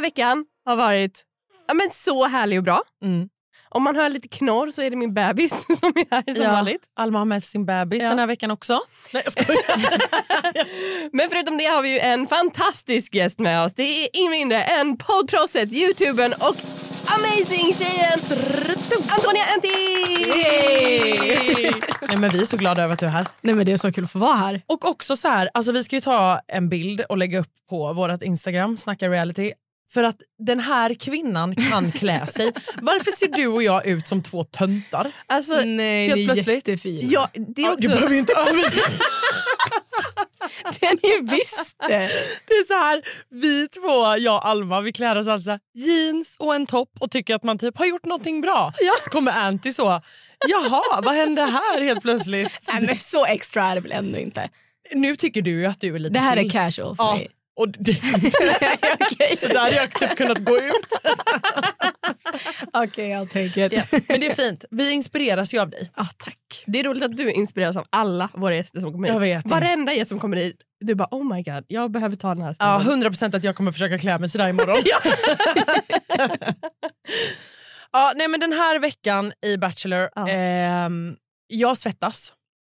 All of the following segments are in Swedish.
Här veckan har varit ja, men så härlig och bra. Mm. Om man hör lite knorr så är det min bebis som är här som vanligt. Alma har med sin bebis Ja. den här veckan också. Nej, jag. Men förutom det har vi ju en fantastisk gäst med oss. Det är ingen mindre än poddproffset, youtubern och amazing-tjejen Antonia Antti! Nej, men vi är så glada över att du är här. Nej men det är så kul att få vara här. Och också så här, alltså vi ska ju ta en bild och lägga upp på vårt Instagram, Snacka reality. För att den här kvinnan kan klä sig. Varför ser du och jag ut som två töntar? Alltså, Nej, helt ni är plötsligt. jättefina. ja, det är Ja, också... Du behöver ju inte överdriva. det är ni visst det. Det är så här, vi två, jag och Alma, vi klär oss alltså jeans och en topp och tycker att man typ har gjort någonting bra. Så kommer Anty så, jaha, vad hände här helt plötsligt? Nej men så extra är det väl ändå inte. Nu tycker du ju att du är lite Det här chill. är casual för Ja, mig. Och det, Så där hade jag typ kunnat gå ut. Okej, I'll take it. Men det är fint, vi inspireras ju av dig. Ah, tack. Det är roligt att du inspireras av alla våra gäster som kommer hit. Jag vet. Varenda gäst som kommer hit, du bara oh my god, jag behöver ta den här Ja, stunden. 100% att jag kommer försöka klä mig sådär imorgon. ja, nej, men den här veckan i Bachelor, Ja. ehm, jag svettas.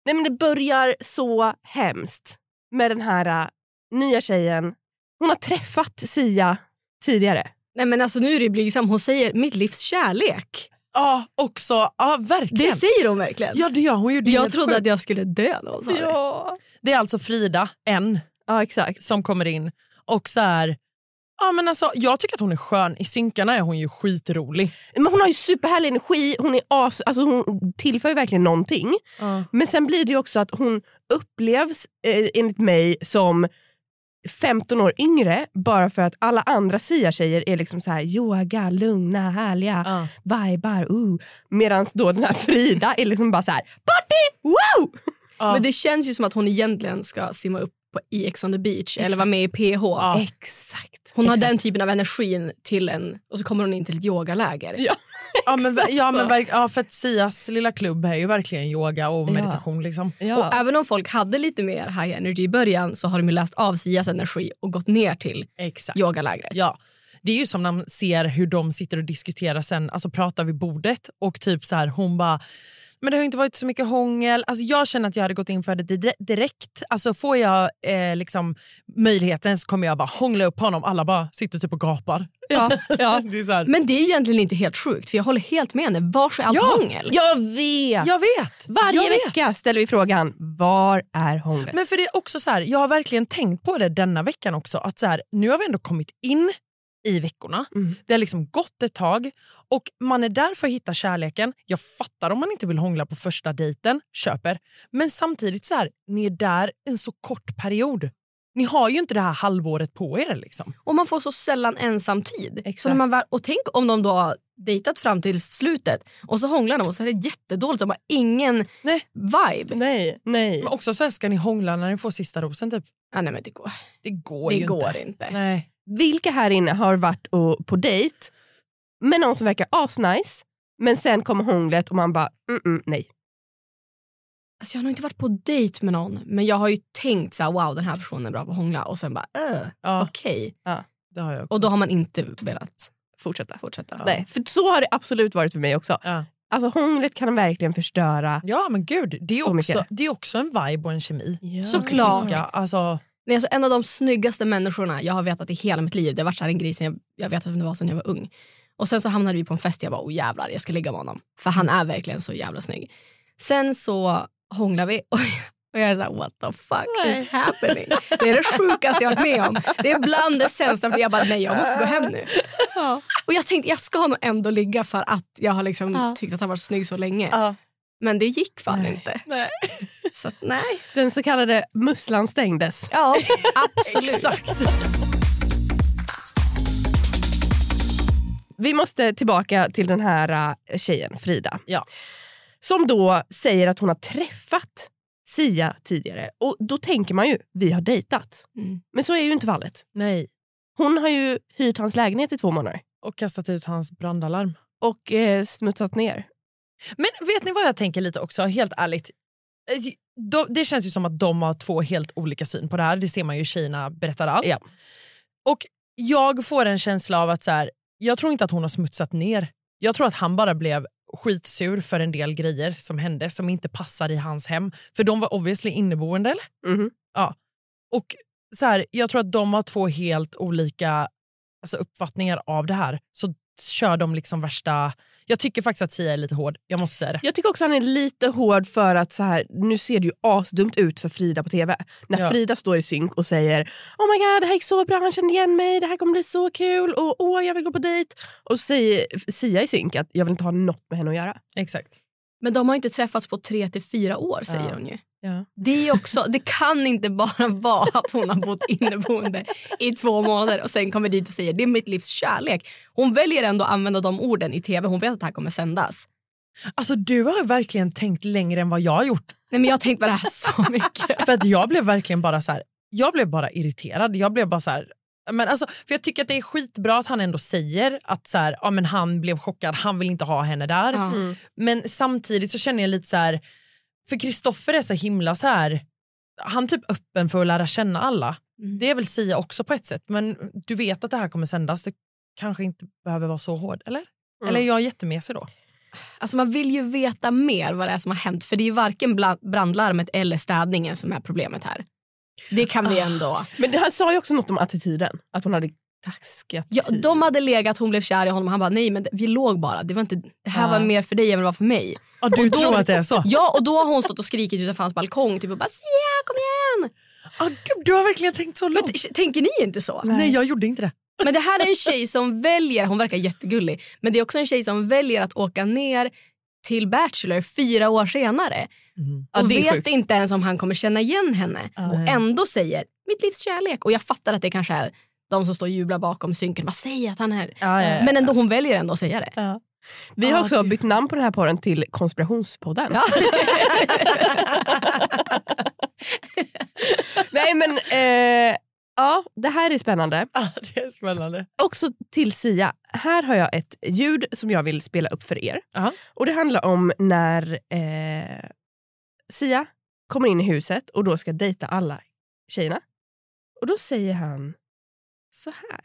Nej, men det börjar så hemskt med den här äh, nya tjejen. Hon har träffat Sia tidigare. Nej men alltså nu är det blygsam. Hon säger mitt livs kärlek. Ja, också. Ja, verkligen. Det säger hon verkligen. Ja, det gör hon ju. Det jag trodde sjukt. att jag skulle dö när hon sa. Ja. Det är alltså Frida, en, ja, exakt. som kommer in och så här... Ja, men alltså, jag tycker att hon är skön. I synkarna är hon ju skitrolig. Men hon har ju superhärlig energi, hon, är as, alltså hon tillför ju verkligen någonting. Men sen blir det ju också att hon upplevs eh, enligt mig som 15 år yngre bara för att alla andra Sia-tjejer är liksom så här yoga, lugna, härliga, Ja. vibar, uh. Medan då den här Frida är liksom bara så här party, wow! Ja. Men det känns ju som att hon egentligen ska simma upp på, i Ex on the beach eller vara med i PH. Exakt. Hon har exakt. den typen av energin till en och så kommer hon in till ett yogaläger. Ja. Ja, men, ja, men, ja, för att Sias lilla klubb är ju verkligen yoga och Ja. meditation. Liksom. Ja. Och även om folk hade lite mer high energy i början så har de ju läst av Sias energi och gått ner till Exakt. yogalägret. Ja. Det är ju som när man ser hur de sitter och diskuterar sen, alltså pratar vid bordet och typ så här, hon bara men det har inte varit så mycket hångel. Alltså jag känner att jag hade gått in för det di- direkt. Alltså får jag eh, liksom möjligheten så kommer jag bara hångla upp honom. Alla bara sitter typ och gapar. Ja, ja. Det är så här, Men det är egentligen inte helt sjukt för jag håller helt med henne. Var är allt Ja. hångel? Jag vet! jag vet! Varje jag vet. vecka ställer vi frågan, var är hånglet? Men för det är också så här, jag har verkligen tänkt på det denna veckan också. Att så här, nu har vi ändå kommit in i veckorna. Mm. Det har liksom gått ett tag och man är där för att hitta kärleken. Jag fattar om man inte vill hångla på första dejten, köper. Men samtidigt så här, ni är där en så kort period. Ni har ju inte det här halvåret på er. Liksom. Och man får så sällan ensam tid. Exakt. Så när man väl, och tänk om de då har dejtat fram till slutet och så hånglar de och så är det jättedåligt. De har ingen Nej. vibe. Nej, nej. Men också så här, ska ni hångla när ni får sista rosen? Typ. Ah, nej, men det går, Det går det ju går inte. inte. Nej. Vilka här inne har varit och, på dejt med någon som verkar asnice men sen kommer hånglet och man bara mm, mm, nej. Alltså, jag har nog inte varit på dejt med någon men jag har ju tänkt så här, wow den här personen är bra på att hångla och sen bara uh, Ja, okej. det har jag också. Och då har man inte velat Fortsätta. fortsätta. Nej, för så har det absolut varit för mig också. Ja. Alltså hånglet kan verkligen förstöra. ja men gud, det är, Så också, mycket. det är också en vibe och en kemi. Ja. Såklart. Ja, alltså, Nej, alltså, en av de snyggaste människorna jag har vetat i hela mitt liv. Det har varit så här en grej sen jag, jag vet vem det var sen jag var ung. Och sen så hamnade vi på en fest jag bara, oh jävlar jag ska ligga med honom. För han är verkligen så jävla snygg. Sen så hånglar vi och Och jag är såhär, what the fuck is happening? Det är det sjukaste jag har varit med om. Det är bland det sämsta för jag bara, nej jag måste gå hem nu. Och jag tänkte jag ska nog ändå ligga för att jag har liksom tyckt att han var så snygg så länge. Men det gick fan inte. Nej. Så att, nej. Den så kallade musslan stängdes. Ja, absolut. Exakt. Vi måste tillbaka till den här äh, tjejen, Frida. Ja. Som då säger att hon har träffat Sia tidigare. Och Då tänker man ju, vi har dejtat. Mm. Men så är ju inte fallet. Nej. Hon har ju hyrt hans lägenhet i två månader Och kastat ut hans brandalarm. och eh, smutsat ner. Men vet ni vad jag tänker lite också, helt ärligt? Eh, de, det känns ju som att de har två helt olika syn på det här. Det ser man ju, tjejerna berättar allt. Ja. Och jag får en känsla av att så här, jag tror inte att hon har smutsat ner. Jag tror att han bara blev skitsur för en del grejer som hände som inte passar i hans hem. För de var obviously inneboende eller? Mhm. Ja. Och så här, jag tror att de har två helt olika alltså, uppfattningar av det här. Så kör de liksom värsta... Jag tycker faktiskt att Sia är lite hård. Jag måste säga det. Jag tycker också han är lite hård för att så här, nu ser det ju asdumt ut för Frida på tv. När Ja. Frida står i synk och säger oh my god det här gick så bra, han kände igen mig, det här kommer bli så kul och åh jag vill gå på dejt. Och säger Sia i synk att jag vill inte ha något med henne att göra. Exakt. Men de har inte träffats på tre till fyra år säger Ja. hon ju. Ja. Det, är också, det kan inte bara vara att hon har bott inneboende i två månader och sen kommer dit och säger det är mitt livs kärlek. Hon väljer ändå att använda de orden i tv. Hon vet att det här kommer sändas. Alltså du har verkligen tänkt längre än vad jag har gjort. Nej, men jag har tänkt på det här så mycket. För att jag blev verkligen bara så här, jag blev bara irriterad. Jag blev bara så här, men alltså, för jag tycker att det är skitbra att han ändå säger att så här, ja, men han blev chockad, han vill inte ha henne där. Ja. Men samtidigt så känner jag lite så här, för Kristoffer är så himla så här, han är typ öppen för att lära känna alla. Mm. Det är väl Sia också på ett sätt, men du vet att det här kommer sändas, du kanske inte behöver vara så hård, eller? Eller är jag jättemesig då? Alltså man vill ju veta mer vad det är som har hänt för det är ju varken brandlarmet eller städningen som är problemet här. Det kan vi ändå... Men det, han sa ju också något om attityden. Att hon hade taskig Ja, de hade legat, hon blev kär i honom och han bara nej men vi låg bara. Det, var inte, det här var mer för dig än vad det var för mig. Ja, du tror att det är så? Ja och då har hon stått och skrikit utanför hans balkong typ och bara Sia kom igen. Ah, gud, du har verkligen tänkt så Men långt. t- tänker ni inte så? Nej, jag gjorde inte det. Men det här är en tjej som väljer, hon verkar jättegullig, men det är också en tjej som väljer att åka ner till Bachelor fyra år senare. Ja, och vet sjukt. inte ens om han kommer känna igen henne. och Nej. ändå säger mitt livs kärlek. Och jag fattar att det kanske är de som står och jublar bakom synken. Vad säger att han är? Ja, ja, ja. Men ändå hon väljer ändå att säga det. Ja. Vi har Ah, också det- bytt namn på den här podden till konspirationspodden. Ja. Nej men eh, ja, det här är spännande. Ah, det är spännande. Också till Sia. Här har jag ett ljud som jag vill spela upp för er. Aha. Och Det handlar om när eh, Sia kommer in i huset och då ska dejta alla tjejerna. Och då säger han så här.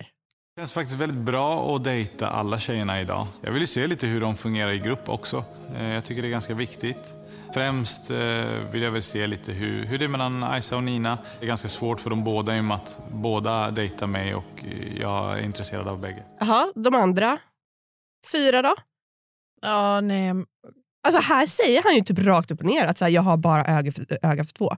Det känns faktiskt väldigt bra att dejta alla tjejerna idag. Jag vill ju se lite hur de fungerar i grupp också. Eh, Jag tycker det är ganska viktigt. Främst eh, vill jag väl se lite hur, hur det är mellan Aisa och Nina. Det är ganska svårt för dem båda i och med att båda dejtar mig och eh, jag är intresserad av bägge. Jaha, de andra fyra då? Ja, nej. Alltså här säger han ju typ rakt upp och ner att så här, jag har bara öga för, öga för två.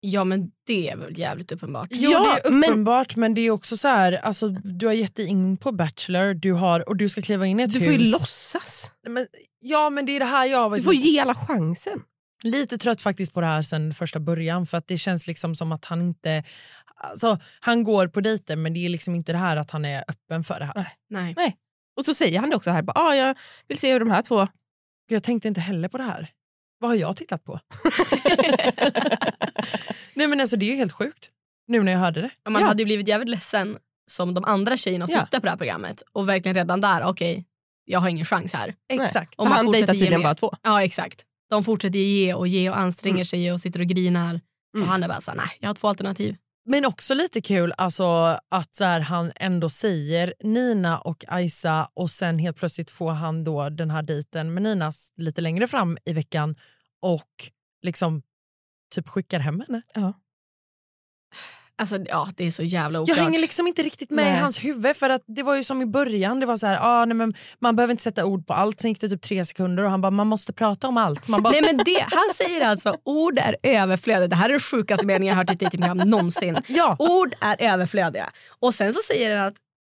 ja men det är väl jävligt uppenbart. Jo, Ja, det är men- uppenbart, men, det är också så här, alltså, du har gett dig in på Bachelor du har, och du ska kliva in i ett Du hus. får ju låtsas. Men, ja, men det är det här jag har Du får ge alla chansen. lite trött faktiskt på det här sen första början. För att det känns liksom som att han inte... Alltså, han går på dejter men det är liksom inte det här att han är öppen för det här. Nej. Och så säger han det också här. Bara, ah, jag vill se hur de här två... Jag tänkte inte heller på det här. Vad har jag tittat på? Nej men alltså Det är ju helt sjukt nu när jag hörde det. Och Man Ja. hade ju blivit jävligt ledsen som de andra tjejerna att Ja. titta på det här programmet och verkligen redan där, okej, jag har ingen chans här. Exakt. Om han dejtar ge tydligen bara två. Ja exakt. De fortsätter ge och ge och anstränger sig och sitter och grinar. Och han är bara såhär, nej jag har två alternativ. Men också lite kul alltså, att så här, han ändå säger Nina och Aisa och sen helt plötsligt får han då den här dejten med Nina lite längre fram i veckan och liksom typ skickar hem henne. Alltså, ja, det är så jävla Jag oklart. hänger liksom inte riktigt med i Nej. hans huvud för att det var ju som i början, det var så här, ah, nej, men man behöver inte sätta ord på allt. Sen gick det typ tre sekunder och han bara, man måste prata om allt. Man bara, Nej, men det, han säger alltså ord är överflödiga. Det här är den sjukaste meningen jag har hört i ett dejtingprogram någonsin. Ja. Ord är överflödiga. Och sen så säger han att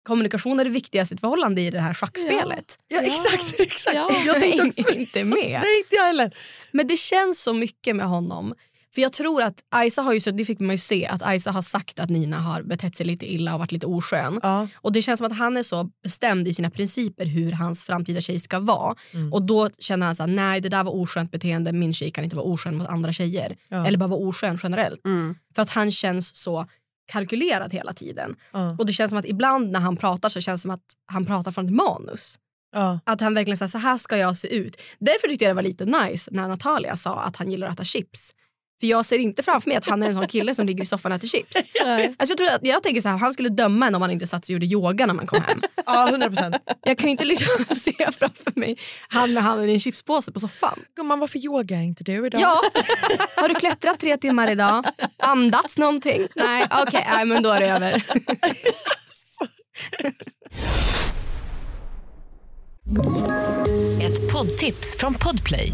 kommunikation är det viktigaste i ett förhållande i det här schackspelet. ja, exakt, exakt. Ja. Jag tänkte också, inte med. nej inte jag heller. Men det känns så mycket med honom. För jag tror att Isa har ju, så det fick man ju se, att Isa har sagt att Nina har betett sig lite illa och varit lite oskön. Ja. Och det känns som att han är så bestämd i sina principer hur hans framtida tjej ska vara. Mm. Och då känner han så här, nej det där var oskönt beteende, min tjej kan inte vara oskön mot andra tjejer. Ja. Eller bara vara oskön generellt. Mm. För att han känns så kalkylerad hela tiden. Ja. Och det känns som att ibland när han pratar så känns det som att han pratar från ett manus. Ja. Att han verkligen säger så här ska jag se ut. Därför tyckte jag det var lite nice när Natalia sa att han gillar att äta chips. För jag ser inte framför mig att han är en sån kille som ligger i soffan och äter chips. Alltså jag, tror att, jag tänker så här, han skulle döma en om han inte satt sig och gjorde yoga när man kom hem. ja, 100 procent. Jag kan ju inte liksom se framför mig han med handen i en chipspåse på soffan. Gumman, varför yogar inte du idag? Ja, har du klättrat tre timmar idag? Andats någonting? Nej, okej, nej, men då är det över. Ett poddtips från Podplay.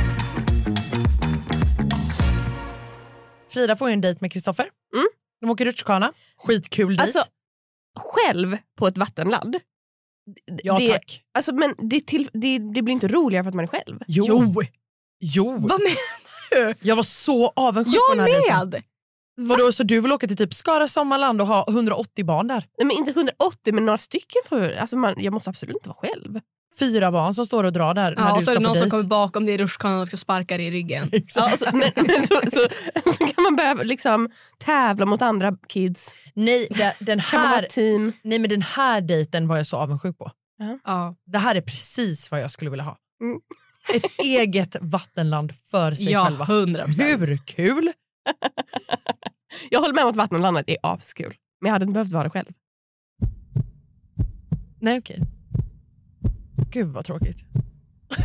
Frida får ju en dejt med Kristoffer. Mm. De åker rutschkana. Skitkul dejt. Alltså, själv på ett vattenladd. ja det, tack. Alltså, men det, till, det, det blir inte roligare för att man är själv. Jo. Jo. jo. Vad menar du? Jag var så avundsjuk på Jag den här dejten. med! Vadå, så du vill åka till typ Skara Sommarland och ha 180 barn där? Nej, men inte 180 men några stycken. För, alltså man, jag måste absolut inte vara själv. Fyra barn som står och drar där när Ja, du och så ska är det någon som dejt. kommer bakom dig i rutschkanan och ska sparka dig i ryggen. Ja, så, men, men så, så, så kan man börja liksom tävla mot andra kids. Nej, det, den här, team. nej, men den här dejten var jag så avundsjuk på. Ja. Det här är precis vad jag skulle vilja ha. Mm. Ett eget vattenland för sig Ja, själva. 100%. Hur kul? Jag håller med om att vattenlandet är askul. Men jag hade inte behövt vara det själv. Nej okej. Gud vad tråkigt.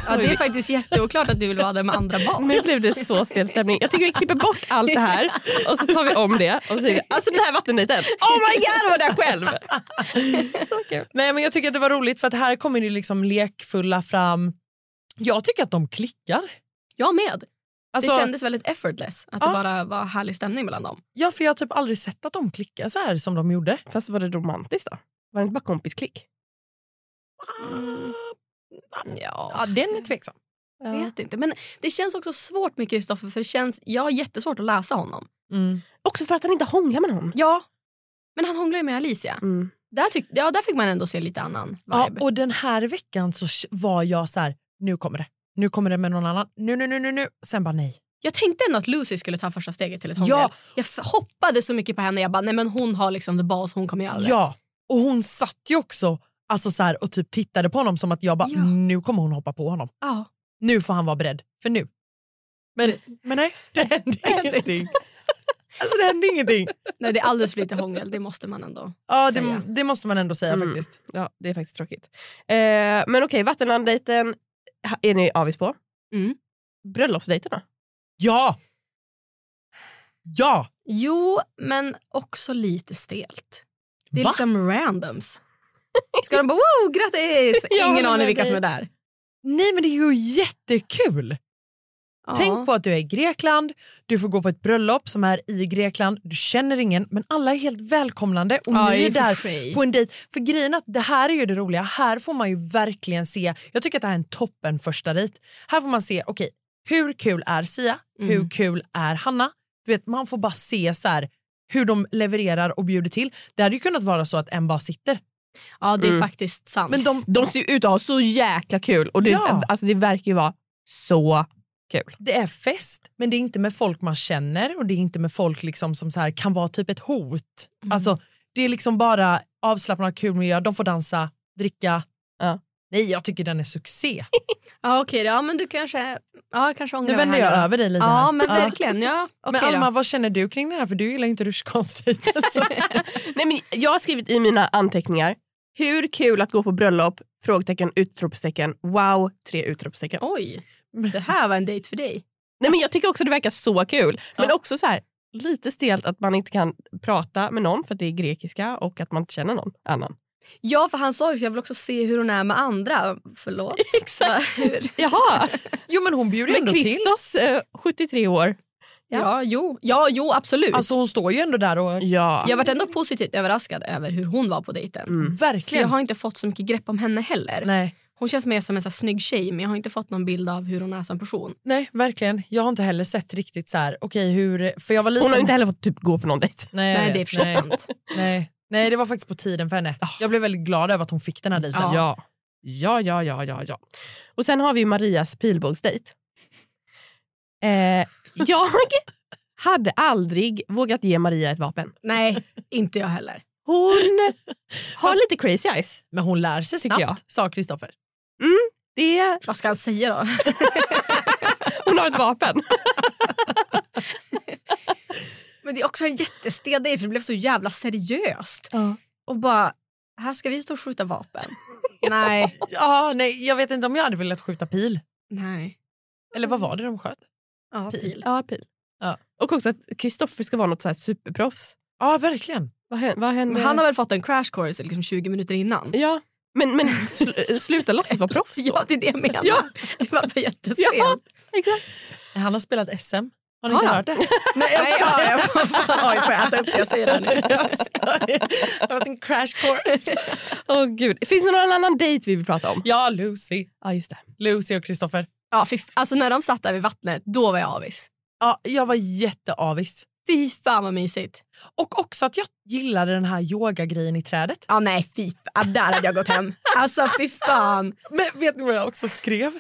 Ja, det är faktiskt jätteoklart att du vill vara där med andra barn. Nu blev det så stel stämning. Jag tycker vi klipper bort allt det här och så tar vi om det. Och säger, alltså den här vattendejten, oh my god jag var där själv! så kul. Nej men jag tycker att det var roligt för att här kommer det liksom lekfulla fram. Jag tycker att de klickar. Jag med. Alltså, det kändes väldigt effortless. Att Ja. det bara var härlig stämning mellan dem. Ja för jag har typ aldrig sett att de klickar så här som de gjorde. Fast var det romantiskt då? Var det inte bara kompisklick? Ja, Ja den är tveksam. jag vet inte. Men det känns också svårt med Kristoffer för det känns, jag har jättesvårt att läsa honom. Mm. Också för att han inte hånglar med någon. Ja, men han hånglar ju med Alicia. Mm. Där, tyck, ja, där fick man ändå se lite annan Ja, vibe. och den här veckan så var jag så här, nu kommer det. Nu kommer det med någon annan. Nu, nu, nu, nu, nu. Sen bara nej. Jag tänkte ändå att Lucy skulle ta första steget till ett hångel. Ja. Jag hoppades så mycket på henne. Jag bara, nej men hon har liksom the balls, hon kommer göra det. Ja, och hon satt ju också alltså så här, och typ tittade på honom som att jag bara, Ja. nu kommer hon hoppa på honom. Ja. Nu får han vara beredd, för nu. Men, men nej, det hände ingenting. Alltså det hände ingenting. Nej, det är alldeles för lite hångel, det måste man ändå Ja, säga. det, det måste man ändå säga Mm. faktiskt. Ja, det är faktiskt tråkigt. Eh, men okej, vattenlanddejten är ni avis på. Mm. Bröllopsdejterna? Ja! Ja! Jo, men också lite stelt. Det är Va? liksom randoms. Ska de bara wow, grattis! Ingen aning vilka som är där. Nej men det är ju jättekul. Ja. Tänk på att du är i Grekland, du får gå på ett bröllop som är i Grekland, du känner ingen men alla är helt välkomnande och Ja, ni är där sig. på en dejt. För grejen att det här är ju det roliga, här får man ju verkligen se, jag tycker att det här är en toppen första dejt. Här får man se, okej hur kul är Sia, Mm. hur kul är Hanna? Du vet, man får bara se så här, hur de levererar och bjuder till. Det hade ju kunnat vara så att en bara sitter. Ja, det är Mm. faktiskt sant. Men de, De ser ju ut att ha så jäkla kul och det, Ja. alltså, det verkar ju vara så kul. det är fest men det är inte med folk man känner och det är inte med folk liksom som så här kan vara typ ett hot. Mm. Alltså, det är liksom bara avslappnad kul miljö. De får dansa, dricka. Ja. Nej, jag tycker den är succé. Ja, okej, ja, men du kanske, ja, kanske ångrar Nu vänder jag nu. över dig lite Ja, här. men verkligen. Ja, Men okej Alma, då. vad känner du kring det här? För du gillar inte rutschkantsdejten. så- Nej, men jag har skrivit i mina anteckningar, hur kul att gå på bröllop? Frågetecken, utropstecken, wow, tre utropstecken. Oj, det här var en dejt för dig. Nej, men jag tycker också det verkar så kul. Men också så här, lite stelt att man inte kan prata med någon för att det är grekiska och att man inte känner någon annan. Ja, för han sa ju jag vill också se hur hon är med andra. Förlåt. Exakt. Hur? Jaha, Jo men hon bjuder men ändå till. Kristos, eh, 73 år. Ja. Ja, jo, ja, jo absolut. Alltså hon står ju ändå där och... Ja. jag varit ändå positivt överraskad över hur hon var på dejten. Mm. Verkligen. jag har inte fått så mycket grepp om henne heller. Nej. Hon känns mer som en så här snygg tjej men jag har inte fått någon bild av hur hon är som person. Nej, verkligen. Jag har inte heller sett riktigt så här, okej hur... För jag var liten... Hon har inte heller fått typ gå på någon dejt. Nej, Nej, det är för sig nej. sant. Nej. Nej, det var faktiskt på tiden för henne. Jag blev väldigt glad över att hon fick den här dejten. Ja. Ja, ja, ja, ja, ja. Och sen har vi Marias pilbågsdejt. Eh, jag hade aldrig vågat ge Maria ett vapen. Nej, inte jag heller. Hon har lite crazy eyes. Men hon lär sig snabbt, jag. sa Kristoffer. Det, Vad ska han säga då? hon har ett vapen. Men det är också en jättestel för det blev så jävla seriöst. Och bara, här ska vi stå och skjuta vapen. Nej. Ja, nej, jag vet inte om jag hade velat skjuta pil. Nej. Eller vad var det de sköt? Ja, pil. Ja, pil. Ja. Och också att Kristoffer ska vara något så här superproffs. Ja, verkligen. Vad hände? Vad hände? Men han har väl fått en crash course liksom 20 minuter innan? Ja, men, men sl sluta låtsas vara proffs då. Ja, det är det jag menar. Ja. Det var bara jättesent. Ja, exakt. Han har spelat SM. Har ni Har inte hört det? Nej, jag skojar. Oj, får jag äta upp det jag säger det nu? jag skojar. Det har varit en crash course. Åh gud. Finns det någon annan dejt vi vill prata om? Ja, Lucy. Ja, just det. Lucy och Kristoffer. Ja, fy, alltså när de satt där vid vattnet, då var jag avis. Ja, jag var jätteavis. Fy fan vad mysigt. Och också att jag gillade den här yogagrejen i trädet. Ja, nej, fy fan. Där hade jag gått hem. Alltså fy fan. Men vet ni vad jag också skrev?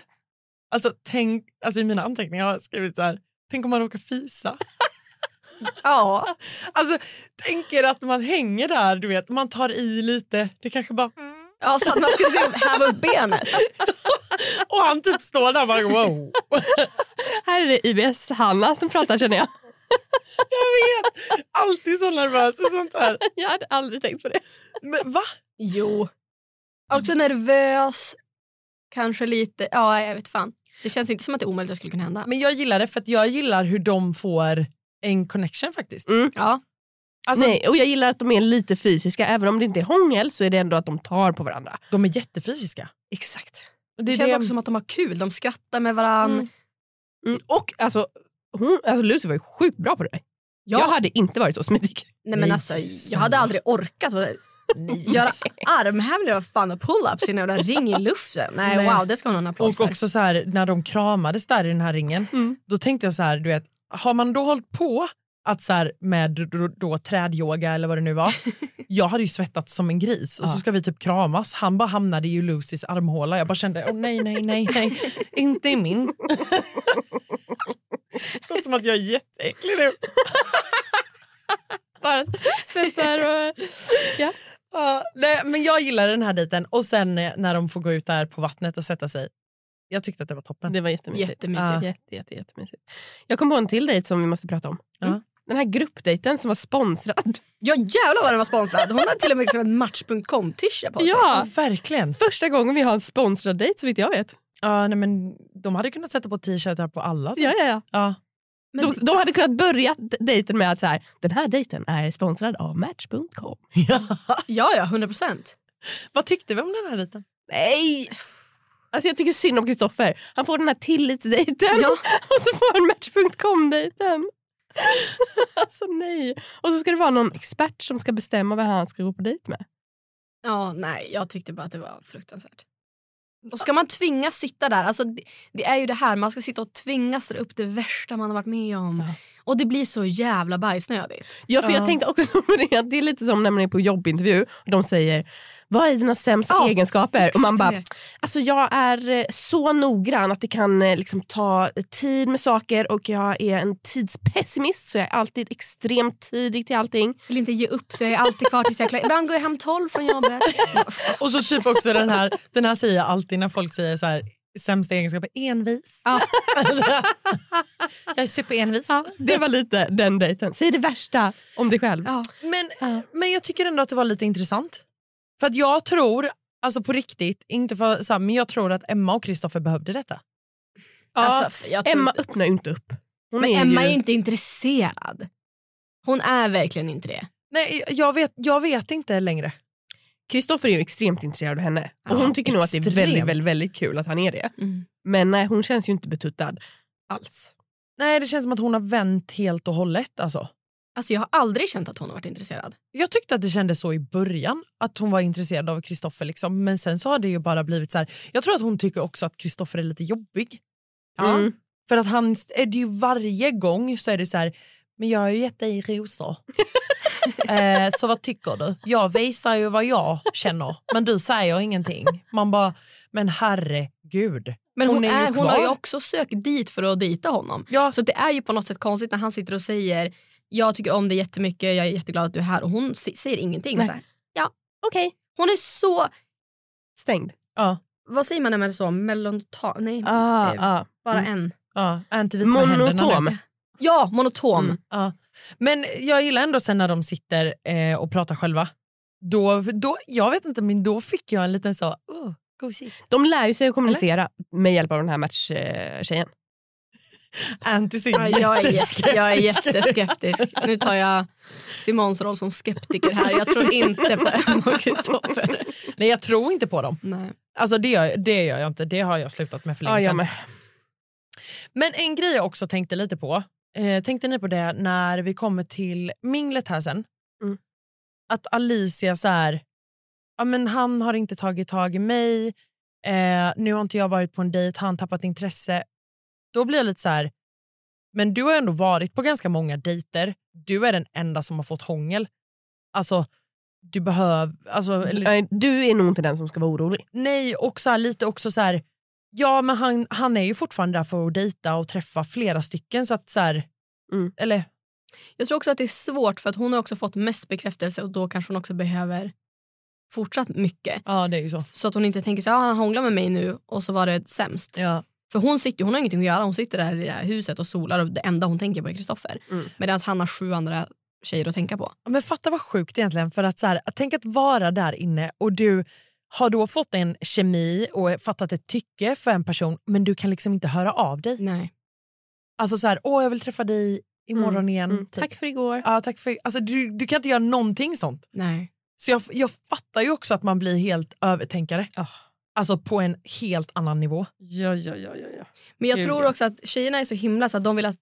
Alltså, tänk, alltså i mina anteckningar har jag skrivit så här. Tänk om man råkar fisa. Ja. Alltså, tänk er att man hänger där, du vet, man tar i lite. Det kanske bara... ja, så att man skulle se häva upp benet. Och han typ står där och bara wow. Här är det IBS-Hanna som pratar känner jag. Alltid så nervös för sånt här. Jag hade aldrig tänkt på det. Men va? Jo. Också nervös. Kanske lite, ja jag vet fan. Det känns inte som att det är omöjligt att det skulle kunna hända. Men jag gillar det för att jag gillar hur de får en connection faktiskt. Mm. Ja. Alltså, Nej, och jag gillar att de är lite fysiska. Även om det inte är hångel så är det ändå att de tar på varandra. De är jättefysiska. Exakt. Det, är känns det- också som att de har kul. De skrattar med varann. Mm. Mm. Och alltså, hon, alltså Lucy var ju sjukt bra på det där. Ja. Jag hade inte varit så smidig. Nej men alltså jag hade aldrig orkat göra armhävningar och fan och pull-ups i en jävla ring i luften. Nej, Nej. wow det ska hon ha en applåd Och för. också så här, när de kramades där i den här ringen, Mm. då tänkte jag så här, du vet, har man då hållit på att så här, med då, då, trädyoga eller vad det nu var. Jag hade ju svettats som en gris och så ska vi typ kramas. Han bara hamnade i Lucys armhåla. Jag bara kände, åh nej, nej, nej, nej, inte i min. Det låter som att jag är jätteäcklig nu. Bara svettar och... Ja. Ja, nej, men jag gillar den här dejten och sen eh, när de får gå ut där på vattnet och sätta sig. Jag tyckte att det var toppen. Det var jättemysigt. Jättemysigt. Ja. Jätte, jätte, jättemysigt. Jag kom på en till dejt som vi måste prata om. Mm. Den här gruppdejten som var sponsrad. Ja jävlar vad den var sponsrad. Hon hade till och med liksom en Match.com-tisha på sig. Ja, verkligen. första gången vi har en sponsrad dejt så vitt jag vet. Ja, nej, men de hade kunnat sätta på t-shirtar på alla. Ja, ja, ja. Ja. Men De, de hade kunnat börja dejten med att så här, den här dejten är sponsrad av Match.com. Ja ja, 100 procent. Vad tyckte vi om den här dejten? Nej! Alltså jag tycker synd om Kristoffer. Han får den här tillitsdejten Ja. och så får han Match.com-dejten. alltså nej. Och så ska det vara någon expert som ska bestämma vad han ska gå på dejt med. Ja, nej, jag tyckte bara att det var fruktansvärt. Och ska man tvingas sitta där, alltså det, det är ju det här, man ska sitta och tvingas dra upp det värsta man har varit med om. Och det blir så jävla bajsnödigt. Ja, för Ja. jag tänkte också på det, det är lite som när man är på jobbintervju och de säger vad är dina sämsta Ja, egenskaper? Och man bara, alltså jag är eh, så noggrann att det kan eh, liksom ta tid med saker och jag är en tidspessimist så jag är alltid extremt tidig till allting. Vill inte ge upp så jag är alltid kvar tills jag är klar. Ibland går jag hem 12 från jobbet. Och så typ också den här, den här säger jag alltid när folk säger så här sämsta egenskapen, envis. Ja. jag är superenvis. Ja, det var lite den dejten. Säg det värsta om dig själv. Ja. Men, men jag tycker ändå att det var lite intressant. För att jag tror, alltså på riktigt, inte för, så här, men jag tror att Emma och Kristoffer behövde detta. Alltså, jag tror Emma inte- öppnar ju inte upp. Hon Men är Emma ju... är ju inte intresserad. Hon är verkligen inte det. Nej, jag vet, jag vet inte längre. Kristoffer är ju extremt intresserad av henne och Ja, hon tycker nog att det är väldigt, väldigt, väldigt kul att han är det. Men nej, hon känns ju inte betuttad alls. Nej, det känns som att hon har vänt helt och hållet. Alltså. Alltså jag har aldrig känt att hon har varit intresserad. Jag tyckte att det kändes så i början, att hon var intresserad av Kristoffer. Liksom. Men sen så har det ju bara blivit så här. Jag tror att hon tycker också att Kristoffer är lite jobbig. Mm. För att han, är det ju varje gång så är det så här, men jag har ju gett dig rosor. eh, så vad tycker du? Jag visar ju vad jag känner, men du säger ingenting. Man bara, men herregud. Men hon, är, är, hon har ju också sökt dit för att dejta honom. Ja. Så det är ju på något sätt konstigt när han sitter och säger jag tycker om dig jättemycket, jag är jätteglad att du är här och hon säger ingenting. Nej. Så här, ja, okej. Hon är så, Stängd. Ja, vad säger man när man är så, melontan? Nej, Ah, eh, ah. bara Mm. en. ja, inte händerna Monotom. Ja, monotom. Mm. Ja. Men jag gillar ändå sen när de sitter eh, och pratar själva. Då, då, jag vet inte, men då fick jag en liten så, oh, gosigt. De lär ju sig att kommunicera med hjälp av den här matchtjejen. Anty ser Ja, jag, är, jätteskeptisk. jag är jätteskeptisk. Nu tar jag Simons roll som skeptiker här. Jag tror inte på Emma och Kristoffer. Nej, jag tror inte på dem. Nej. Alltså det gör, det gör jag inte, det har jag slutat med för länge Ja, sedan. med. Men en grej jag också tänkte lite på, eh, tänkte ni på det när vi kommer till minglet här sen? Mm. Att Alicia så här, ja men han har inte tagit tag i mig, eh, nu har inte jag varit på en dejt, han tappat intresse. Då blir jag lite så här, men du har ändå varit på ganska många dejter, du är den enda som har fått hångel. Alltså, du behöver... Alltså, eller, Du är nog inte den som ska vara orolig. Nej, och så här, lite också så här... Ja, men han, han är ju fortfarande där för att dejta och träffa flera stycken. Så att så här, Mm. Eller, Jag tror också att det är svårt för att hon har också fått mest bekräftelse och då kanske hon också behöver fortsatt mycket. ja, det är så. Så att hon inte tänker så här, ah, han hånglar med mig nu och så var det sämst. Ja. För hon sitter hon har ingenting att göra. Hon sitter där i det här huset och solar och det enda hon tänker på är Kristoffer. Mm. Medan han har sju andra tjejer att tänka på. Men fatta vad sjukt egentligen. För att så här, Tänk att vara där inne och du har då fått en kemi och fattat ett tycke för en person men du kan liksom inte höra av dig. Nej. Alltså så här, åh jag vill träffa dig imorgon Mm, igen. mm. Typ. Tack för igår. Ja, tack för, alltså, du, du kan inte göra någonting sånt. Nej. Så jag, jag fattar ju också att man blir helt övertänkare. Ah. Alltså på en helt annan nivå. Ja, ja, ja, ja, ja. Men jag Gud, tror ja. också att tjejerna är så himla så att de vill att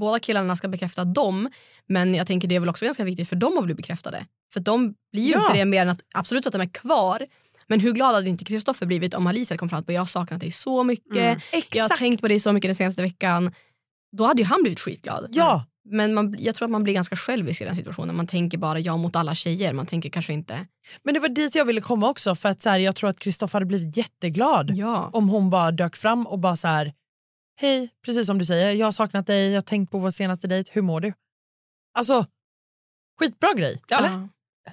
båda killarna ska bekräfta dem. Men jag tänker det är väl också ganska viktigt för dem att bli bekräftade. För de blir ju Ja. inte det mer än att absolut att de är kvar. Men hur glad hade inte Kristoffer blivit om Alicia kommit fram och jag har saknat dig så mycket. Mm. Jag har tänkt på dig så mycket den senaste veckan. Då hade ju han blivit skitglad. Ja, Men man, jag tror att man blir ganska självisk i den situationen. Man tänker bara jag mot alla tjejer. Man tänker kanske inte... men det var dit jag ville komma också. För att så här, Jag tror att Kristoffer hade blivit jätteglad Ja. om hon bara dök fram och bara så här, hej, precis som du säger, jag har saknat dig, jag har tänkt på vår senaste dejt, hur mår du? Alltså, skitbra grej. eller? Ja.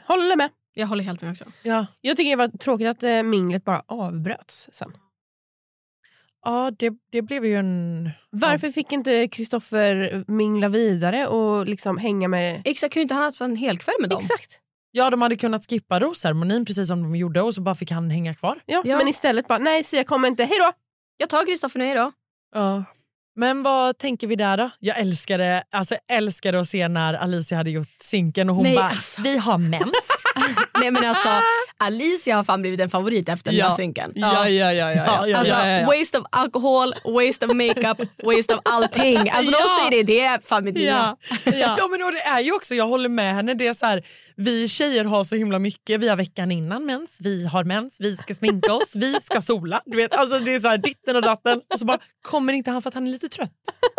Håller med. Jag håller helt med också. Ja. Jag tycker det var tråkigt att eh, minglet bara avbröts sen. Ja, det, det blev ju en... Varför fick inte Kristoffer mingla vidare och liksom hänga med... Exakt, kunde inte han haft en hel kväll med dem? Exakt. Ja, de hade kunnat skippa rosceremonin precis som de gjorde och så bara fick han hänga kvar. Ja, Ja. Men istället bara, nej Sia kommer inte, hej då! Jag tar Kristoffer nu då. Ja. Men vad tänker vi där då? Jag älskade, alltså, jag älskade att se när Alicia hade gjort synken och hon Nej, bara, alltså. vi har mens. Nej men alltså Alicia har fan blivit en favorit efter den Ja. här synken. Ja, ja, ja. ja, ja. Alltså ja, ja. waste of alcohol, waste of makeup, waste of allting. Alltså de Ja. säger det, det är fan mitt. Ja. Ja. Ja men och det är ju också, jag håller med henne, det är så här, vi tjejer har så himla mycket, vi har veckan innan mens, vi har mens, vi ska sminka oss, vi ska sola. Du vet, alltså det är så här ditten och datten och så bara kommer inte han för att han är lite trött.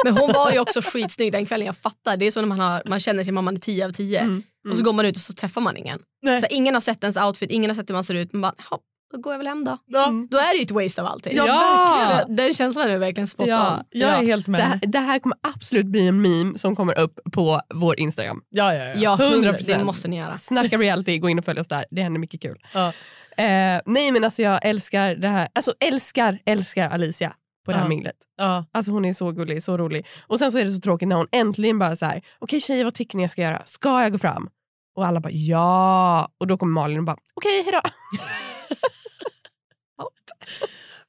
Men hon var ju också skitsnygg den kvällen, jag fattar. Det är så när man, har, man känner sig mamman är 10 av 10 Mm, och så går man ut och så träffar man ingen. Nej. Så ingen har sett ens outfit, ingen har sett hur man ser ut. Man bara, "Ja, då går jag väl hem då. Ja. Då är det ju ett waste av allting. Ja. Så den känslan är verkligen spot Ja. on. Jag är Ja. helt med. Det här, det här kommer absolut bli en meme som kommer upp på vår Instagram. Ja, ja, ja. Ja, 100 100%. Det måste ni göra. Snacka reality, gå in och följ oss där. Det händer mycket kul. Ja. Eh, nej men alltså jag älskar det här. Alltså älskar, älskar Alicia på det här Ja. minglet. Ja. Alltså hon är så gullig, så rolig. Och sen så är det så tråkigt när hon äntligen bara så här: okej tjejer vad tycker ni jag ska göra? Ska jag gå fram? Och alla bara ja. Och då kommer Malin och bara okej hejdå.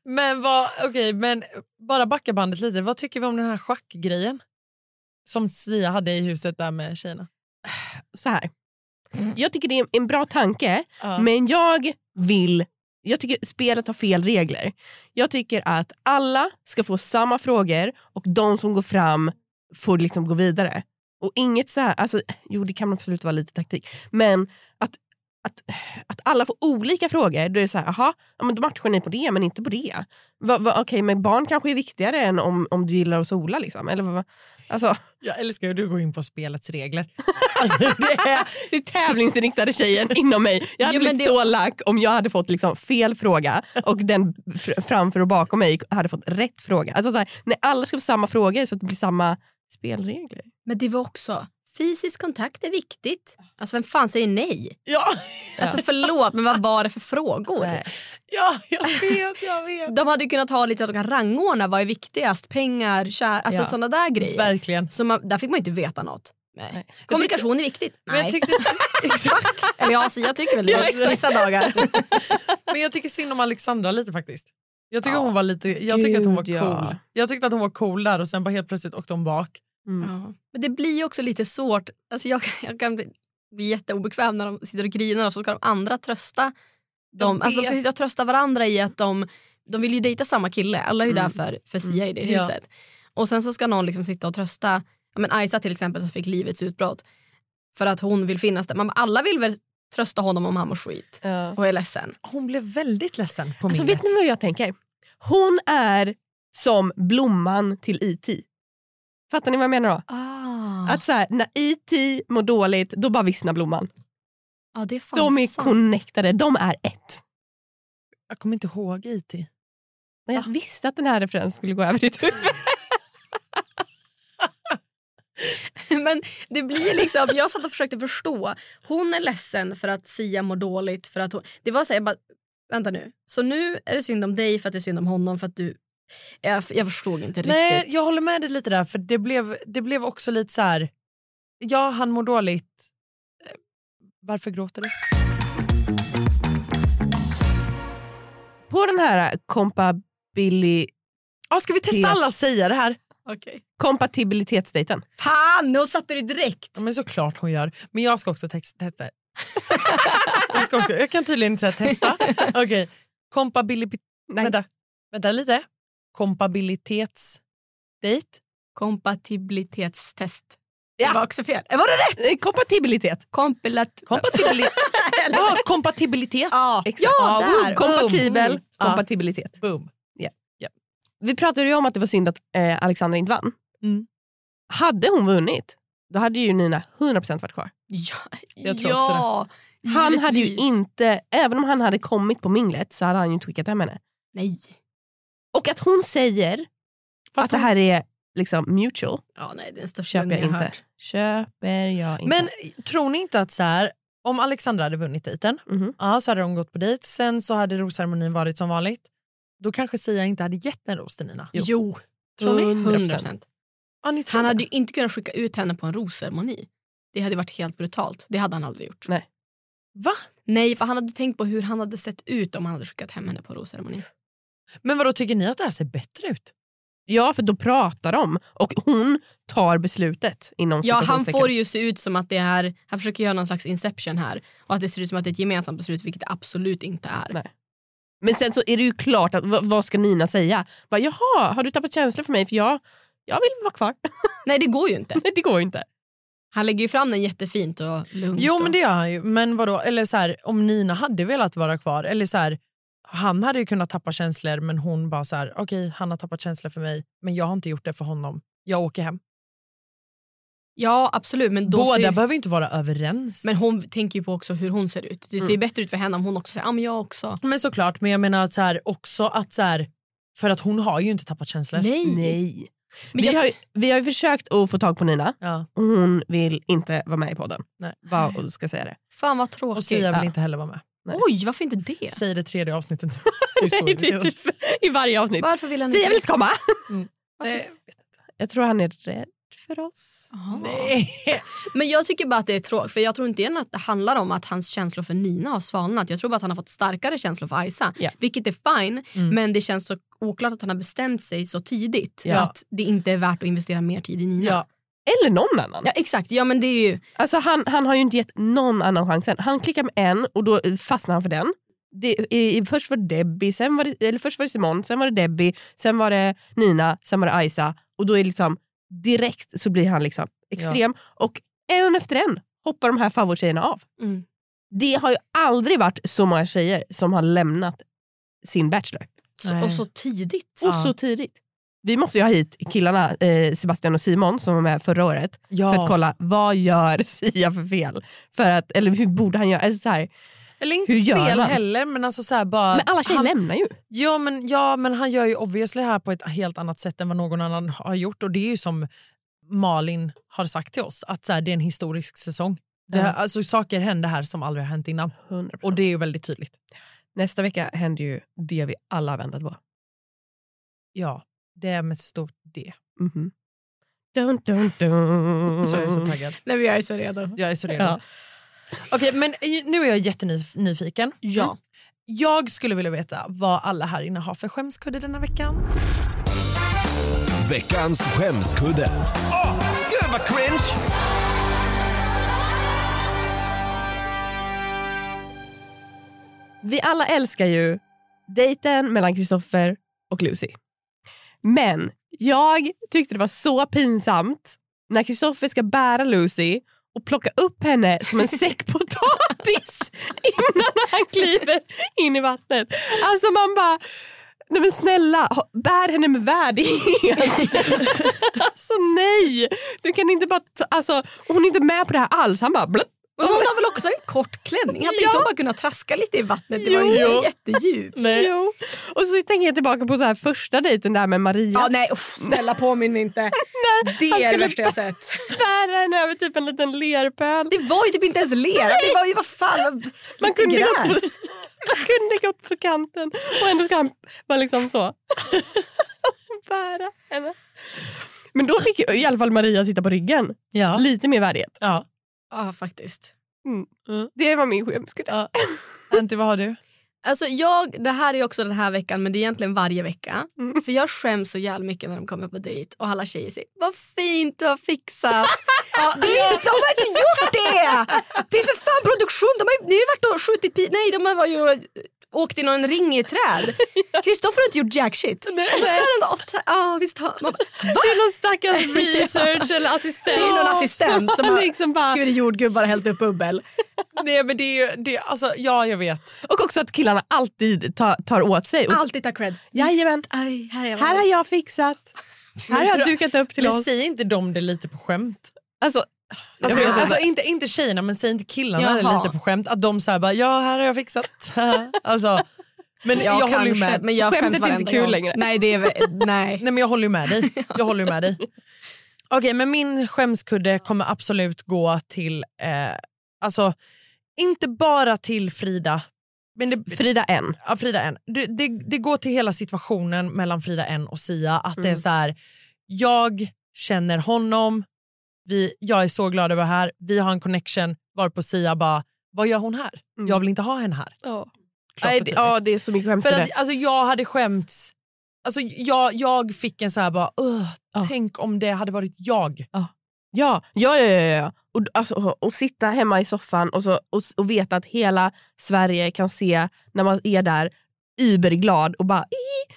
Men, vad, okay, men bara backa bandet lite. Vad tycker vi om den här schackgrejen? Som Sia hade i huset där med tjejerna. Så här. Jag tycker det är en bra tanke Ja. men jag vill jag tycker spelet har fel regler. Jag tycker att alla ska få samma frågor och de som går fram får liksom gå vidare. Och inget så här, alltså, jo det kan absolut vara lite taktik, men att, att, att alla får olika frågor, då är det så här, aha, ja, men då matchar ni på det men inte på det. Va, va, Okej men barn kanske är viktigare än om, om du gillar att sola liksom. Eller, vad- alltså, Jag älskar hur du går in på spelets regler. Alltså, det är, det tävlingsinriktade tjejen inom mig. Jag hade Jo, blivit det- så lack om jag hade fått liksom fel fråga och den fr- framför och bakom mig hade fått rätt fråga. Alltså så här, när alla ska få samma frågor så att det blir samma spelregler. Men det var också, fysisk kontakt är viktigt. Alltså vem fan säger nej? ja, Alltså förlåt, men vad var det för frågor? Nej. ja, jag vet, jag vet. De hade ju kunnat ha lite att de kan rangordna vad är viktigast, pengar, kär, alltså Ja. sådana där grejer. Verkligen. Så man, där fick man inte veta något. Nej. Nej. Kommunikation är viktigt. Men jag Nej. tyckte, Eller ja, Sia tycker väl det vissa dagar. men jag tycker synd om Alexandra lite faktiskt. Jag tycker, hon var lite, jag tycker att hon var cool. ja. Jag tyckte att hon var cool där och sen bara helt plötsligt åkte hon bak. Ja. Men det blir ju också lite svårt. Alltså jag, jag kan bli, bli jätteobekväm när de sitter och grinar och så ska de andra trösta dem. Jag Alltså de ska sitta och trösta varandra i att de, de vill ju dejta samma kille. Alla är ju Mm. där för, för Sia i det Ja. huset. Och sen så ska någon liksom sitta och trösta ja, men Aisa till exempel som fick livets utbrott. För att hon vill finnas där. Man, alla vill väl trösta honom om han mår skit Ja. och är ledsen. Hon blev väldigt ledsen på Alltså, minglet. vet ni vad jag tänker? Hon är som blomman till IT. Fattar ni vad jag menar då? Ah. Att så här, när IT mår dåligt, då bara vissnar blomman. ja, det är De är sant. connectade, de är ett. Jag kommer inte ihåg IT. Men jag visste att den här referensen skulle gå över ditt huvud. Men det blir liksom, jag satt och försökte förstå. Hon är ledsen för att Sia mår dåligt. För att hon, det var så här, jag bara, vänta nu. Så nu är det synd om dig för att det är synd om honom för att du... Jag, jag förstod inte Nej, riktigt. jag håller med dig lite där för det blev, det blev också lite så här. Ja, han mår dåligt. Eh, Varför gråter du? På den här compabili- Ja, ska vi testa alla säga det här? Okej. kompatibilitetsdejten. Fan, nu satte du direkt! Ja, men såklart hon gör. Men jag ska också testa. jag, ska också, jag kan tydligen inte säga testa. Okej. Kompabilitet... Nej. Vänta. Vänta lite. Kompabilitetsdejt. Kompatibilitetstest. Ja. Det var också fel. Var det rätt? Eh, Kompatibilitet. Kompilat... Kompatibili ja, kompatibilitet. Ja, Exakt. ja där. kompatibel. Mm. Kompatibilitet. Boom. Vi pratade ju om att det var synd att eh, Alexandra inte vann. Mm. Hade hon vunnit, då hade ju Nina 100% varit kvar. Ja, Jag tror ja, Han hade ju givetvis. inte, även om han hade kommit på minglet så hade han ju inte skickat hem henne. Nej. Och att hon säger Fast att det hon- här är liksom mutual, Ja, nej, det är den köper jag inte. hört. Köper jag inte. Men tror ni inte att så här, om Alexandra hade vunnit dejten Mhm. ja, så hade de gått på dejt, sen så hade rosceremonin varit som vanligt. Då kanske Sia inte hade gett en ros till Nina. Jo, jo Tror ni? 100 procent. Ja, ni tror Han det? hade ju inte kunnat skicka ut henne på en rosceremoni. Det hade varit helt brutalt. Det hade han aldrig gjort. Nej. Va? Nej, för han hade tänkt på hur han hade sett ut om han hade skickat hem henne på en rosceremoni. Men vad tycker ni att det här ser bättre ut? Ja, för då pratar de och hon tar beslutet inom Ja, han får ju se ut som att det är, han försöker göra någon slags inception här. Och att det ser ut som att det är ett gemensamt beslut, vilket det absolut inte är. Nej. Men sen så är det ju klart, att, vad, vad ska Nina säga? Bara, Jaha, har du tappat känslor för mig? För jag, jag vill vara kvar. Nej, det går ju inte. Nej, det går ju inte. Han lägger ju fram den jättefint och lugnt. Jo och... men det gör han ju. Men vadå? Eller så här, om Nina hade velat vara kvar eller så här, han hade ju kunnat tappa känslor men hon bara så här, okej han har tappat känslor för mig men jag har inte gjort det för honom. Jag åker hem. Ja absolut. Men då Båda ser, behöver inte vara överens. men hon tänker ju på också hur hon ser ut. Det ser Mm. bättre ut för henne om hon också säger ja men jag också. Men såklart, men jag menar att så här, också att så här, för att hon har ju inte tappat känslor. Nej. Nej. Men vi, jag- har, ju- vi har ju försökt att få tag på Nina Ja. och hon vill inte vara med i podden. Nej. Vad ska säga det. Fan vad tråkigt. Och Sia vill Ja. inte heller vara med. Nej. Oj varför inte det? Säg det tredje avsnittet. Nej, det är typ I varje avsnitt. Varför vill han Sia inte vill inte komma. Nej. Jag tror han är rädd för oss. Aha. Nej. Men jag tycker bara att det är tråkigt för jag tror inte igen att det handlar om att hans känslor för Nina har svalnat. Jag tror bara att han har fått starkare känslor för Aisa. Ja. Vilket är fine Mm. men det känns så oklart att han har bestämt sig så tidigt. Ja. Att det inte är värt att investera mer tid i Nina. Ja. Eller någon annan. Ja, exakt, ja men det är ju... Alltså han, han har ju inte gett någon annan chansen. Han klickar med en och då fastnar han för den. Det, i, först var det Debbie, sen var det, eller först var det Simon, sen var det Debbie, sen var det Nina, sen var det Aisa. Och då är det liksom direkt så blir han liksom extrem. Och en efter en hoppar de här favorittjejerna av. Mm. Det har ju aldrig varit så många tjejer som har lämnat sin Bachelor. Så, och så tidigt. Och Ja. så tidigt. Vi måste ju ha hit killarna eh, Sebastian och Simon som var med förra året Ja. för att kolla vad gör Sia för fel. För att, eller hur borde han göra? Alltså så här, Eller inte Hur gör fel man? heller men alltså så här bara... men alla tjejer han, lämnar ju. ja, men, ja men han gör ju obviously här på ett helt annat sätt än vad någon annan har gjort och det är ju som Malin har sagt till oss att så här, det är en historisk säsong. Det, Ja. alltså, saker händer här som aldrig har hänt innan 100%. och det är ju väldigt tydligt. Nästa vecka händer ju det vi alla har väntat på. Ja, det är med stort D. Mhm. Dun, dun, dun. Så jag är så taggad. Nej, men jag är så redo. Jag är så redo. Ja. Okej, men nu är jag jättenyfiken. Ja. Jag skulle vilja veta vad alla här inne har för skämskudde denna veckan. Veckans skämskudde. Åh, gud vad cringe! Vi alla älskar ju dejten mellan Kristoffer och Lucy. Men jag tyckte det var så pinsamt när Kristoffer ska bära Lucy och plocka upp henne som en säck potatis innan han kliver in i vattnet. Alltså man bara, nej men snälla, bär henne med värdighet. alltså nej, du kan inte bara, ta, alltså, hon är inte med på det här alls. Han bara blup. Men hon har väl också en kort klänning? Hade Ja. inte hon bara kunnat traska lite i vattnet? Det var ju Jo. jättedjupt. Jo. Och så tänker jag tillbaka på så här första dejten där med Maria. Ja, nej, uff, snälla påminn mig inte. Det han är det värsta jag sett. bära henne över typ en liten lerpöl. Det var ju typ inte ens lera. Det var ju vad fan. Man kunde, gått på, gräs. man kunde gått på kanten och ändå ska han vara liksom så. bära henne. Men då fick i alla fall Maria sitta på ryggen. Ja. Lite mer värdighet. ja. Ja, faktiskt. Det var min skämskudde. ja. Antti, vad har du? Alltså jag, det här är också den här veckan men det är egentligen varje vecka. Mm. För jag skäms så jävla mycket när de kommer på dejt och alla tjejer säger vad fint du har fixat. det är, de har inte gjort det! Det är för fan produktion. De har, ni har ju varit och skjutit pi- Nej de har ju åkt i någon ring i ett träd. Kristoffer har inte gjort jack shit. Och så ska han ändå, ja visst har man bara, Det är någon stackars research eller assistent. Det är någon assistent som har liksom bara, skurit jordgubbar och hällt upp bubbel. Nej, men det är ju, det, alltså, ja, jag vet. och också att killarna alltid tar, tar åt sig. Och, Alltid ta cred. Jajamän. Aj, här, är jag här har jag fixat. Här har jag dukat upp till Men oss. säger inte de det lite på skämt? Alltså, Alltså, inte. alltså inte, inte tjejerna men säger inte killarna det Jaha. lite på skämt? Att de säger bara ja här har jag fixat. alltså, men Ja, jag håller med. Men jag Skämtet är inte kul gång. längre. Nej, det är, nej. Nej men jag håller ju med dig. Jag håller med dig. Okej men min skämskudde kommer absolut gå till, eh, alltså inte bara till Frida. Men det, Frida N. Ja, Frida N. Det, det, det går till hela situationen mellan Frida N och Sia. Att det är Mm. så här, jag känner honom, vi, jag är så glad över det här, vi har en connection. Varpå Sia bara, vad gör hon här? Mm. Jag vill inte ha henne här. Ja. Nej, det, ja, det är så mycket skämt För att, alltså, jag hade skämts. Alltså, jag, jag fick en så här bara, "Ugh, Ja. tänk om det hade varit jag. Ja, ja, ja. ja, ja. Och, alltså, och sitta hemma i soffan och, så, och, och veta att hela Sverige kan se när man är där überglad och bara "Ii."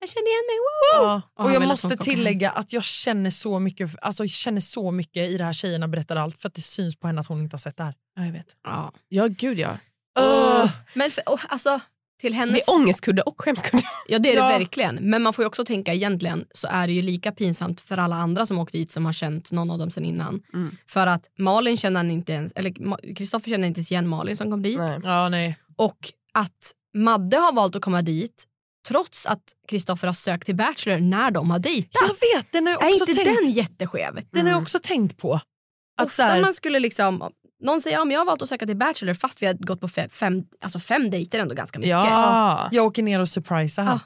Jag känner igen mig. Woo! Ja. Och Och jag att måste tillägga att jag känner så mycket alltså, jag känner så mycket i det här tjejerna berättar allt för att det syns på henne att hon inte har sett det här. Ja, jag vet. Ja. Ja, gud ja. Ugh. Men för, oh, alltså, till hennes... Det är ångestkudde och skämskudde. Ja det är Ja. det verkligen. Men man får ju också tänka egentligen så är det ju lika pinsamt för alla andra som åkt dit som har känt någon av dem sen innan. Mm. För att Malin känner inte ens, eller Kristoffer känner inte ens igen Malin som kom dit. Nej. Ja, nej. Och att Madde har valt att komma dit trots att Kristoffer har sökt till Bachelor när de har dejtat. Jag vet, den har jag är också inte tänkt, den jätteskev? den har jag också tänkt på. Att så Ofta här, man skulle liksom, någon säger ja, men jag har valt att söka till Bachelor fast vi har gått på fem, fem, alltså fem dejter ändå ganska mycket. Ja. jag åker ner och surprisar han. Ah.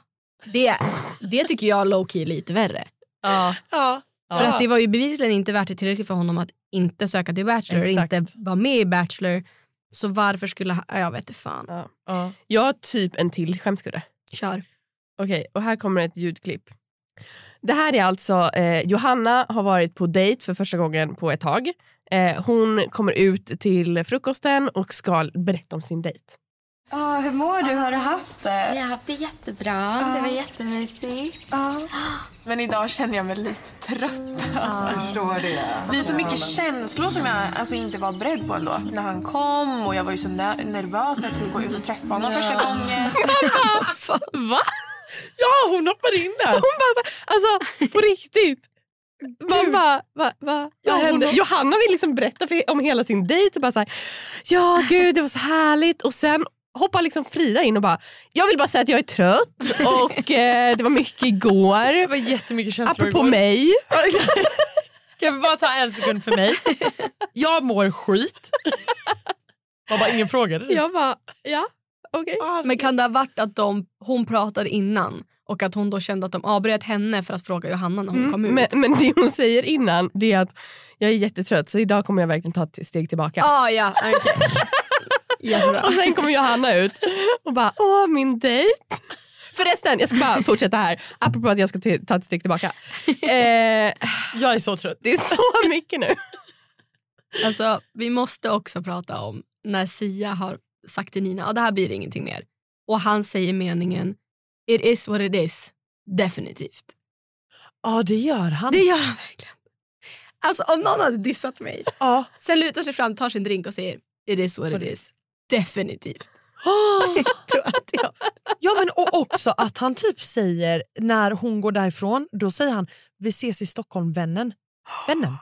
Det, det tycker jag low key är lite värre. Ja. Ja. För att det var ju bevisligen inte värt det tillräckligt för honom att inte söka till Bachelor, Exakt. inte vara med i Bachelor. Så varför skulle han, ja, jag vet inte fan. Ja. Ja. Jag har typ en till skämskudde. Kör. Okej, och här kommer ett ljudklipp. Det här är alltså, eh, Johanna har varit på dejt för första gången på ett tag. Eh, hon kommer ut till frukosten och ska berätta om sin dejt. Ja, hur mår du? Har du haft det? Jag har haft det jättebra. Det var jättemysigt. Ja. Men idag känner jag mig lite trött. Alltså. Jag förstår det. Det är så mycket känslor som jag alltså, inte var beredd på ändå. När han kom och jag var ju så ner- nervös när jag skulle gå ut och träffa honom första gången. Va? Ja, hon hoppade in där. Hon bara, alltså på riktigt. Man bara, va, va, Ja, vad hon hände? har- Johanna vill liksom berätta för, om hela sin dejt och bara så här, ja gud det var så härligt och sen hoppar liksom Frida in och bara, jag vill bara säga att jag är trött och eh, det var mycket Det igår. var jättemycket känslor Apropå igår. mig. Kan vi bara ta en sekund för mig? Jag mår skit. Var bara ingen frågade dig. Jag bara, ja okej. Men kan det ha varit att de, hon pratade innan och att hon då kände att de avbröt henne för att fråga Johanna när hon kom ut? Mm, Men, men det hon säger innan det är att jag är jättetrött så idag kommer jag verkligen ta ett steg tillbaka. Ah, ja, okej. Jättebra. Och sen kommer Johanna ut och bara, åh min dejt. Förresten, jag ska bara fortsätta här. Apropå att jag ska ta ett steg tillbaka. Eh, Jag är så trött. det är så mycket nu. Alltså, vi måste också prata om när Sia har sagt till Nina att det här blir ingenting mer. Och han säger meningen It is what it is. Definitivt. Ja, det gör han. Det gör han verkligen. Alltså om någon hade dissat mig, Ja. sen lutar sig fram, tar sin drink och säger It is what it is. Definitivt. Oh. Tror att jag. Ja men och också att han typ säger när hon går därifrån, då säger han vi ses i Stockholm vännen. Vännen.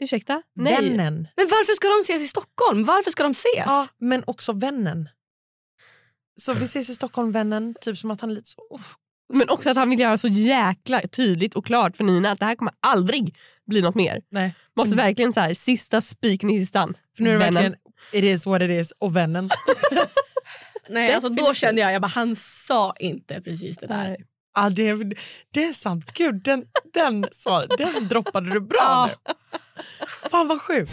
Ursäkta? Nej. Vännen. Men varför ska de ses i Stockholm? Varför ska de ses? Ja, men också vännen. Så vi ses i Stockholm vännen, typ som att han är lite så... uff. Men också att han vill göra så jäkla tydligt och klart för Nina att det här kommer aldrig bli något mer. Nej. Måste verkligen så här, sista spiken i kistan. För nu är det Vännen. verkligen it is what it is och vännen. Nej, alltså då kände jag, jag bara, han sa inte precis det där. Nej. Ja, det, är, det är sant. Gud, den, den, sa, den droppade du bra nu. Fan vad sjukt.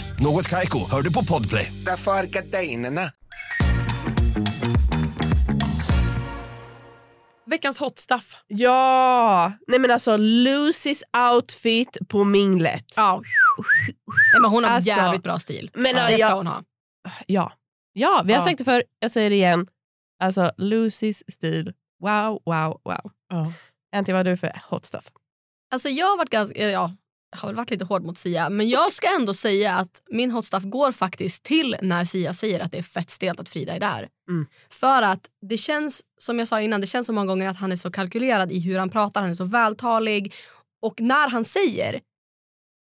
Något Kaiko, hör du på Podplay. Därför är gardinerna. Veckans hot stuff. Ja! Nej men alltså Lucys outfit på minglet. Ja. Nej, men hon har Alltså, jävligt bra stil. men, det ska jag- hon ha. Ja. Ja, vi har Ja. sagt det förr, jag säger det igen. Alltså Lucys stil, wow, wow, wow. Ja. Antti, vad har du för hot stuff? Alltså jag har varit ganska, ja, jag har väl varit lite hård mot Sia men jag ska ändå säga att min hot stuff går faktiskt till när Sia säger att det är fett stelt att Frida är där. Mm. För att det känns, som jag sa innan, det känns så många gånger att han är så kalkylerad i hur han pratar, han är så vältalig och när han säger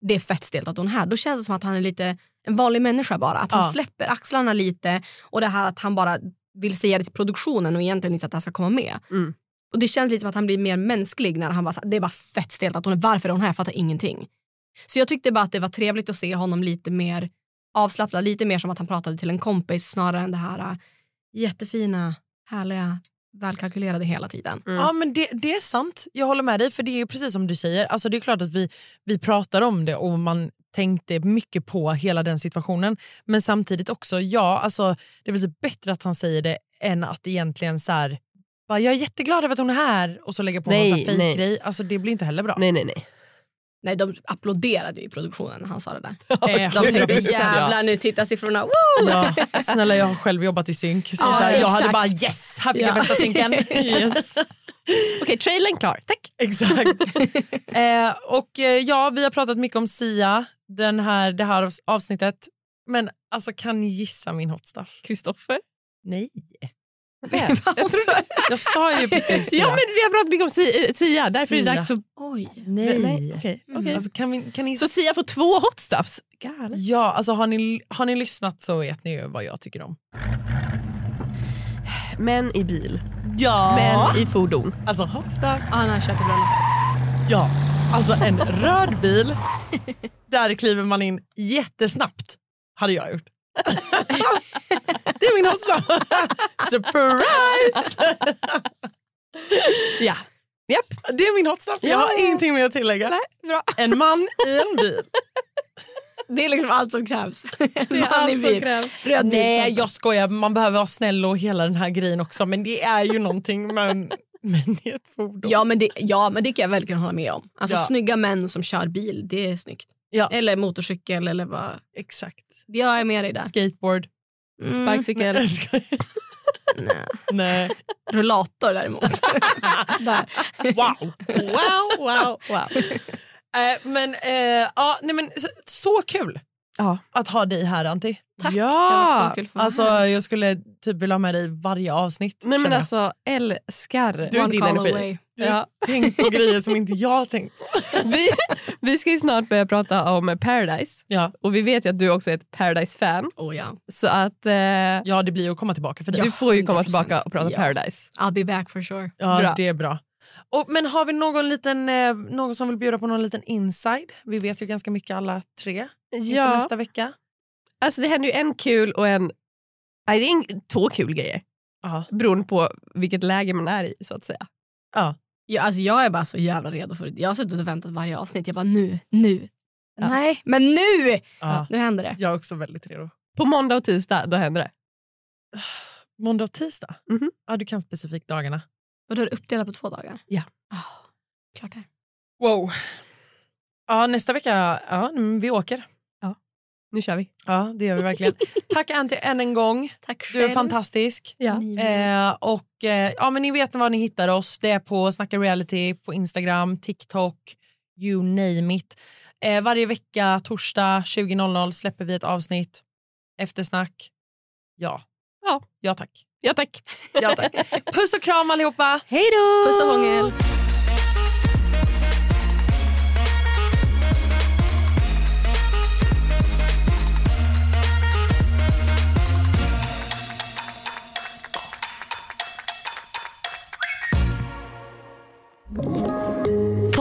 det är fett stelt att hon är här, då känns det som att han är lite en vanlig människa bara. Att han Ja. släpper axlarna lite och det här att han bara vill säga det till produktionen och egentligen inte att det här ska komma med. Mm. Och Det känns lite som att han blir mer mänsklig när han bara, det är bara fett stelt att hon är varför är hon här, jag fattar ingenting. Så jag tyckte bara att det var trevligt att se honom lite mer avslappnad, lite mer som att han pratade till en kompis snarare än det här äh, jättefina, härliga, välkalkylerade hela tiden. Ja men det, det är sant, jag håller med dig. För det är ju precis som du säger, alltså, det är klart att vi, vi pratar om det och man tänkte mycket på hela den situationen. Men samtidigt också, ja, alltså, det är väl typ bättre att han säger det än att egentligen så här, bara, jag är jätteglad över att hon är här och så lägga på Nej, någon sån här nej. fejkgrej. Alltså det blir inte heller bra. Nej, nej, nej. Nej, de applåderade ju i produktionen när han sa det där. Eh, De tänkte 100%, jävlar nu tittar siffrorna. Woo! Ja, snälla jag har själv jobbat i synk. Så Ja, där, jag hade bara yes, här fick jag Ja. bästa synken. yes. Okej, trailern klar. Tack. Exakt. eh, och eh, ja, vi har pratat mycket om Sia den här, det här avsnittet. Men alltså kan ni gissa min hot stuff? Kristoffer? Nej. Vem? Jag, trodde, jag sa ju precis Sia. Ja, men vi har pratat mycket om Sia, Sia därför är det dags för... Oj. Nej. Nej, okej, okej. Alltså, kan vi, kan ni... Så Sia får två hot stuffs? Galet. Ja, alltså har ni, har ni lyssnat så vet ni ju vad jag tycker om. Män i bil. Ja. Män i fordon. Alltså hot stuff. Kör till bröllop. Ja, alltså en röd bil. Där kliver man in jättesnabbt. Hade jag gjort. det är min stuff. Surprise! Ja. Japp. Det är min hot stuff. Jag har Ja. ingenting mer att tillägga. Nej, bra. En man i en bil. Det är liksom allt som krävs. Det allt som krävs. Röd bil. Nej, jag skojar. Man behöver vara snäll och hela den här grejen också. Men det är ju någonting men i ett fordon. Ja men, det, ja, men det kan jag väl kunna hålla med om. Alltså Ja. snygga män som kör bil, det är snyggt. Ja. Eller motorcykel eller vad. Exakt. Jag är med dig där. Skateboard. Mm, Sparkcykel. Nej. Nej. Nej. Rullator däremot. där. Wow. Wow, wow, wow. Eh, men eh, ja, nej, men så, så kul Ja. att ha dig här Antti. Tack. Ja. Det var Alltså, jag skulle typ vilja ha med dig varje avsnitt. Nej men alltså älskar Du- One din energi. away. Ja. tänk på grejer som inte jag har tänkt på. Vi, vi ska ju snart börja prata om Paradise Ja. och vi vet ju att du också är ett Paradise-fan. Oh, ja. Så att eh, ja, det blir ju att komma tillbaka för dig. du får ju komma 100%. tillbaka och prata Ja. Paradise. I'll be back for sure. Ja, Bra. det är bra. Och, men har vi någon, liten, eh, någon som vill bjuda på någon liten inside? Vi vet ju ganska mycket alla tre Ja, nästa vecka. Alltså det händer ju en kul och en... Nej, det är en, två kul grejer Ja. beroende på vilket läge man är i så att säga. Ja. Ja, alltså, jag är bara så jävla redo för det. Jag har suttit och väntat varje avsnitt. Jag bara nu, nu. Ja. Nej, men nu! Ja. Nu händer det. Jag är också väldigt redo. På måndag och tisdag, då händer det. Måndag och tisdag? Mhm. Ja, du kan specifikt dagarna. Och då är det uppdelat på två dagar? Ja. Oh, klart det. Wow. Ja, nästa vecka, ja, vi åker. Nu kör vi. Ja, det gör vi verkligen. Tack Antti än en gång. Tack Du är själv. fantastisk. Ja. Eh, och eh, ja, men Ni vet var ni hittar oss. Det är på Snacka reality på Instagram, TikTok, you name it. Eh, varje vecka, torsdag 20.00 släpper vi ett avsnitt. Eftersnack. Ja. Ja. Ja tack. Ja tack. Ja, tack. Puss och kram allihopa. Hej då! Puss och hångel.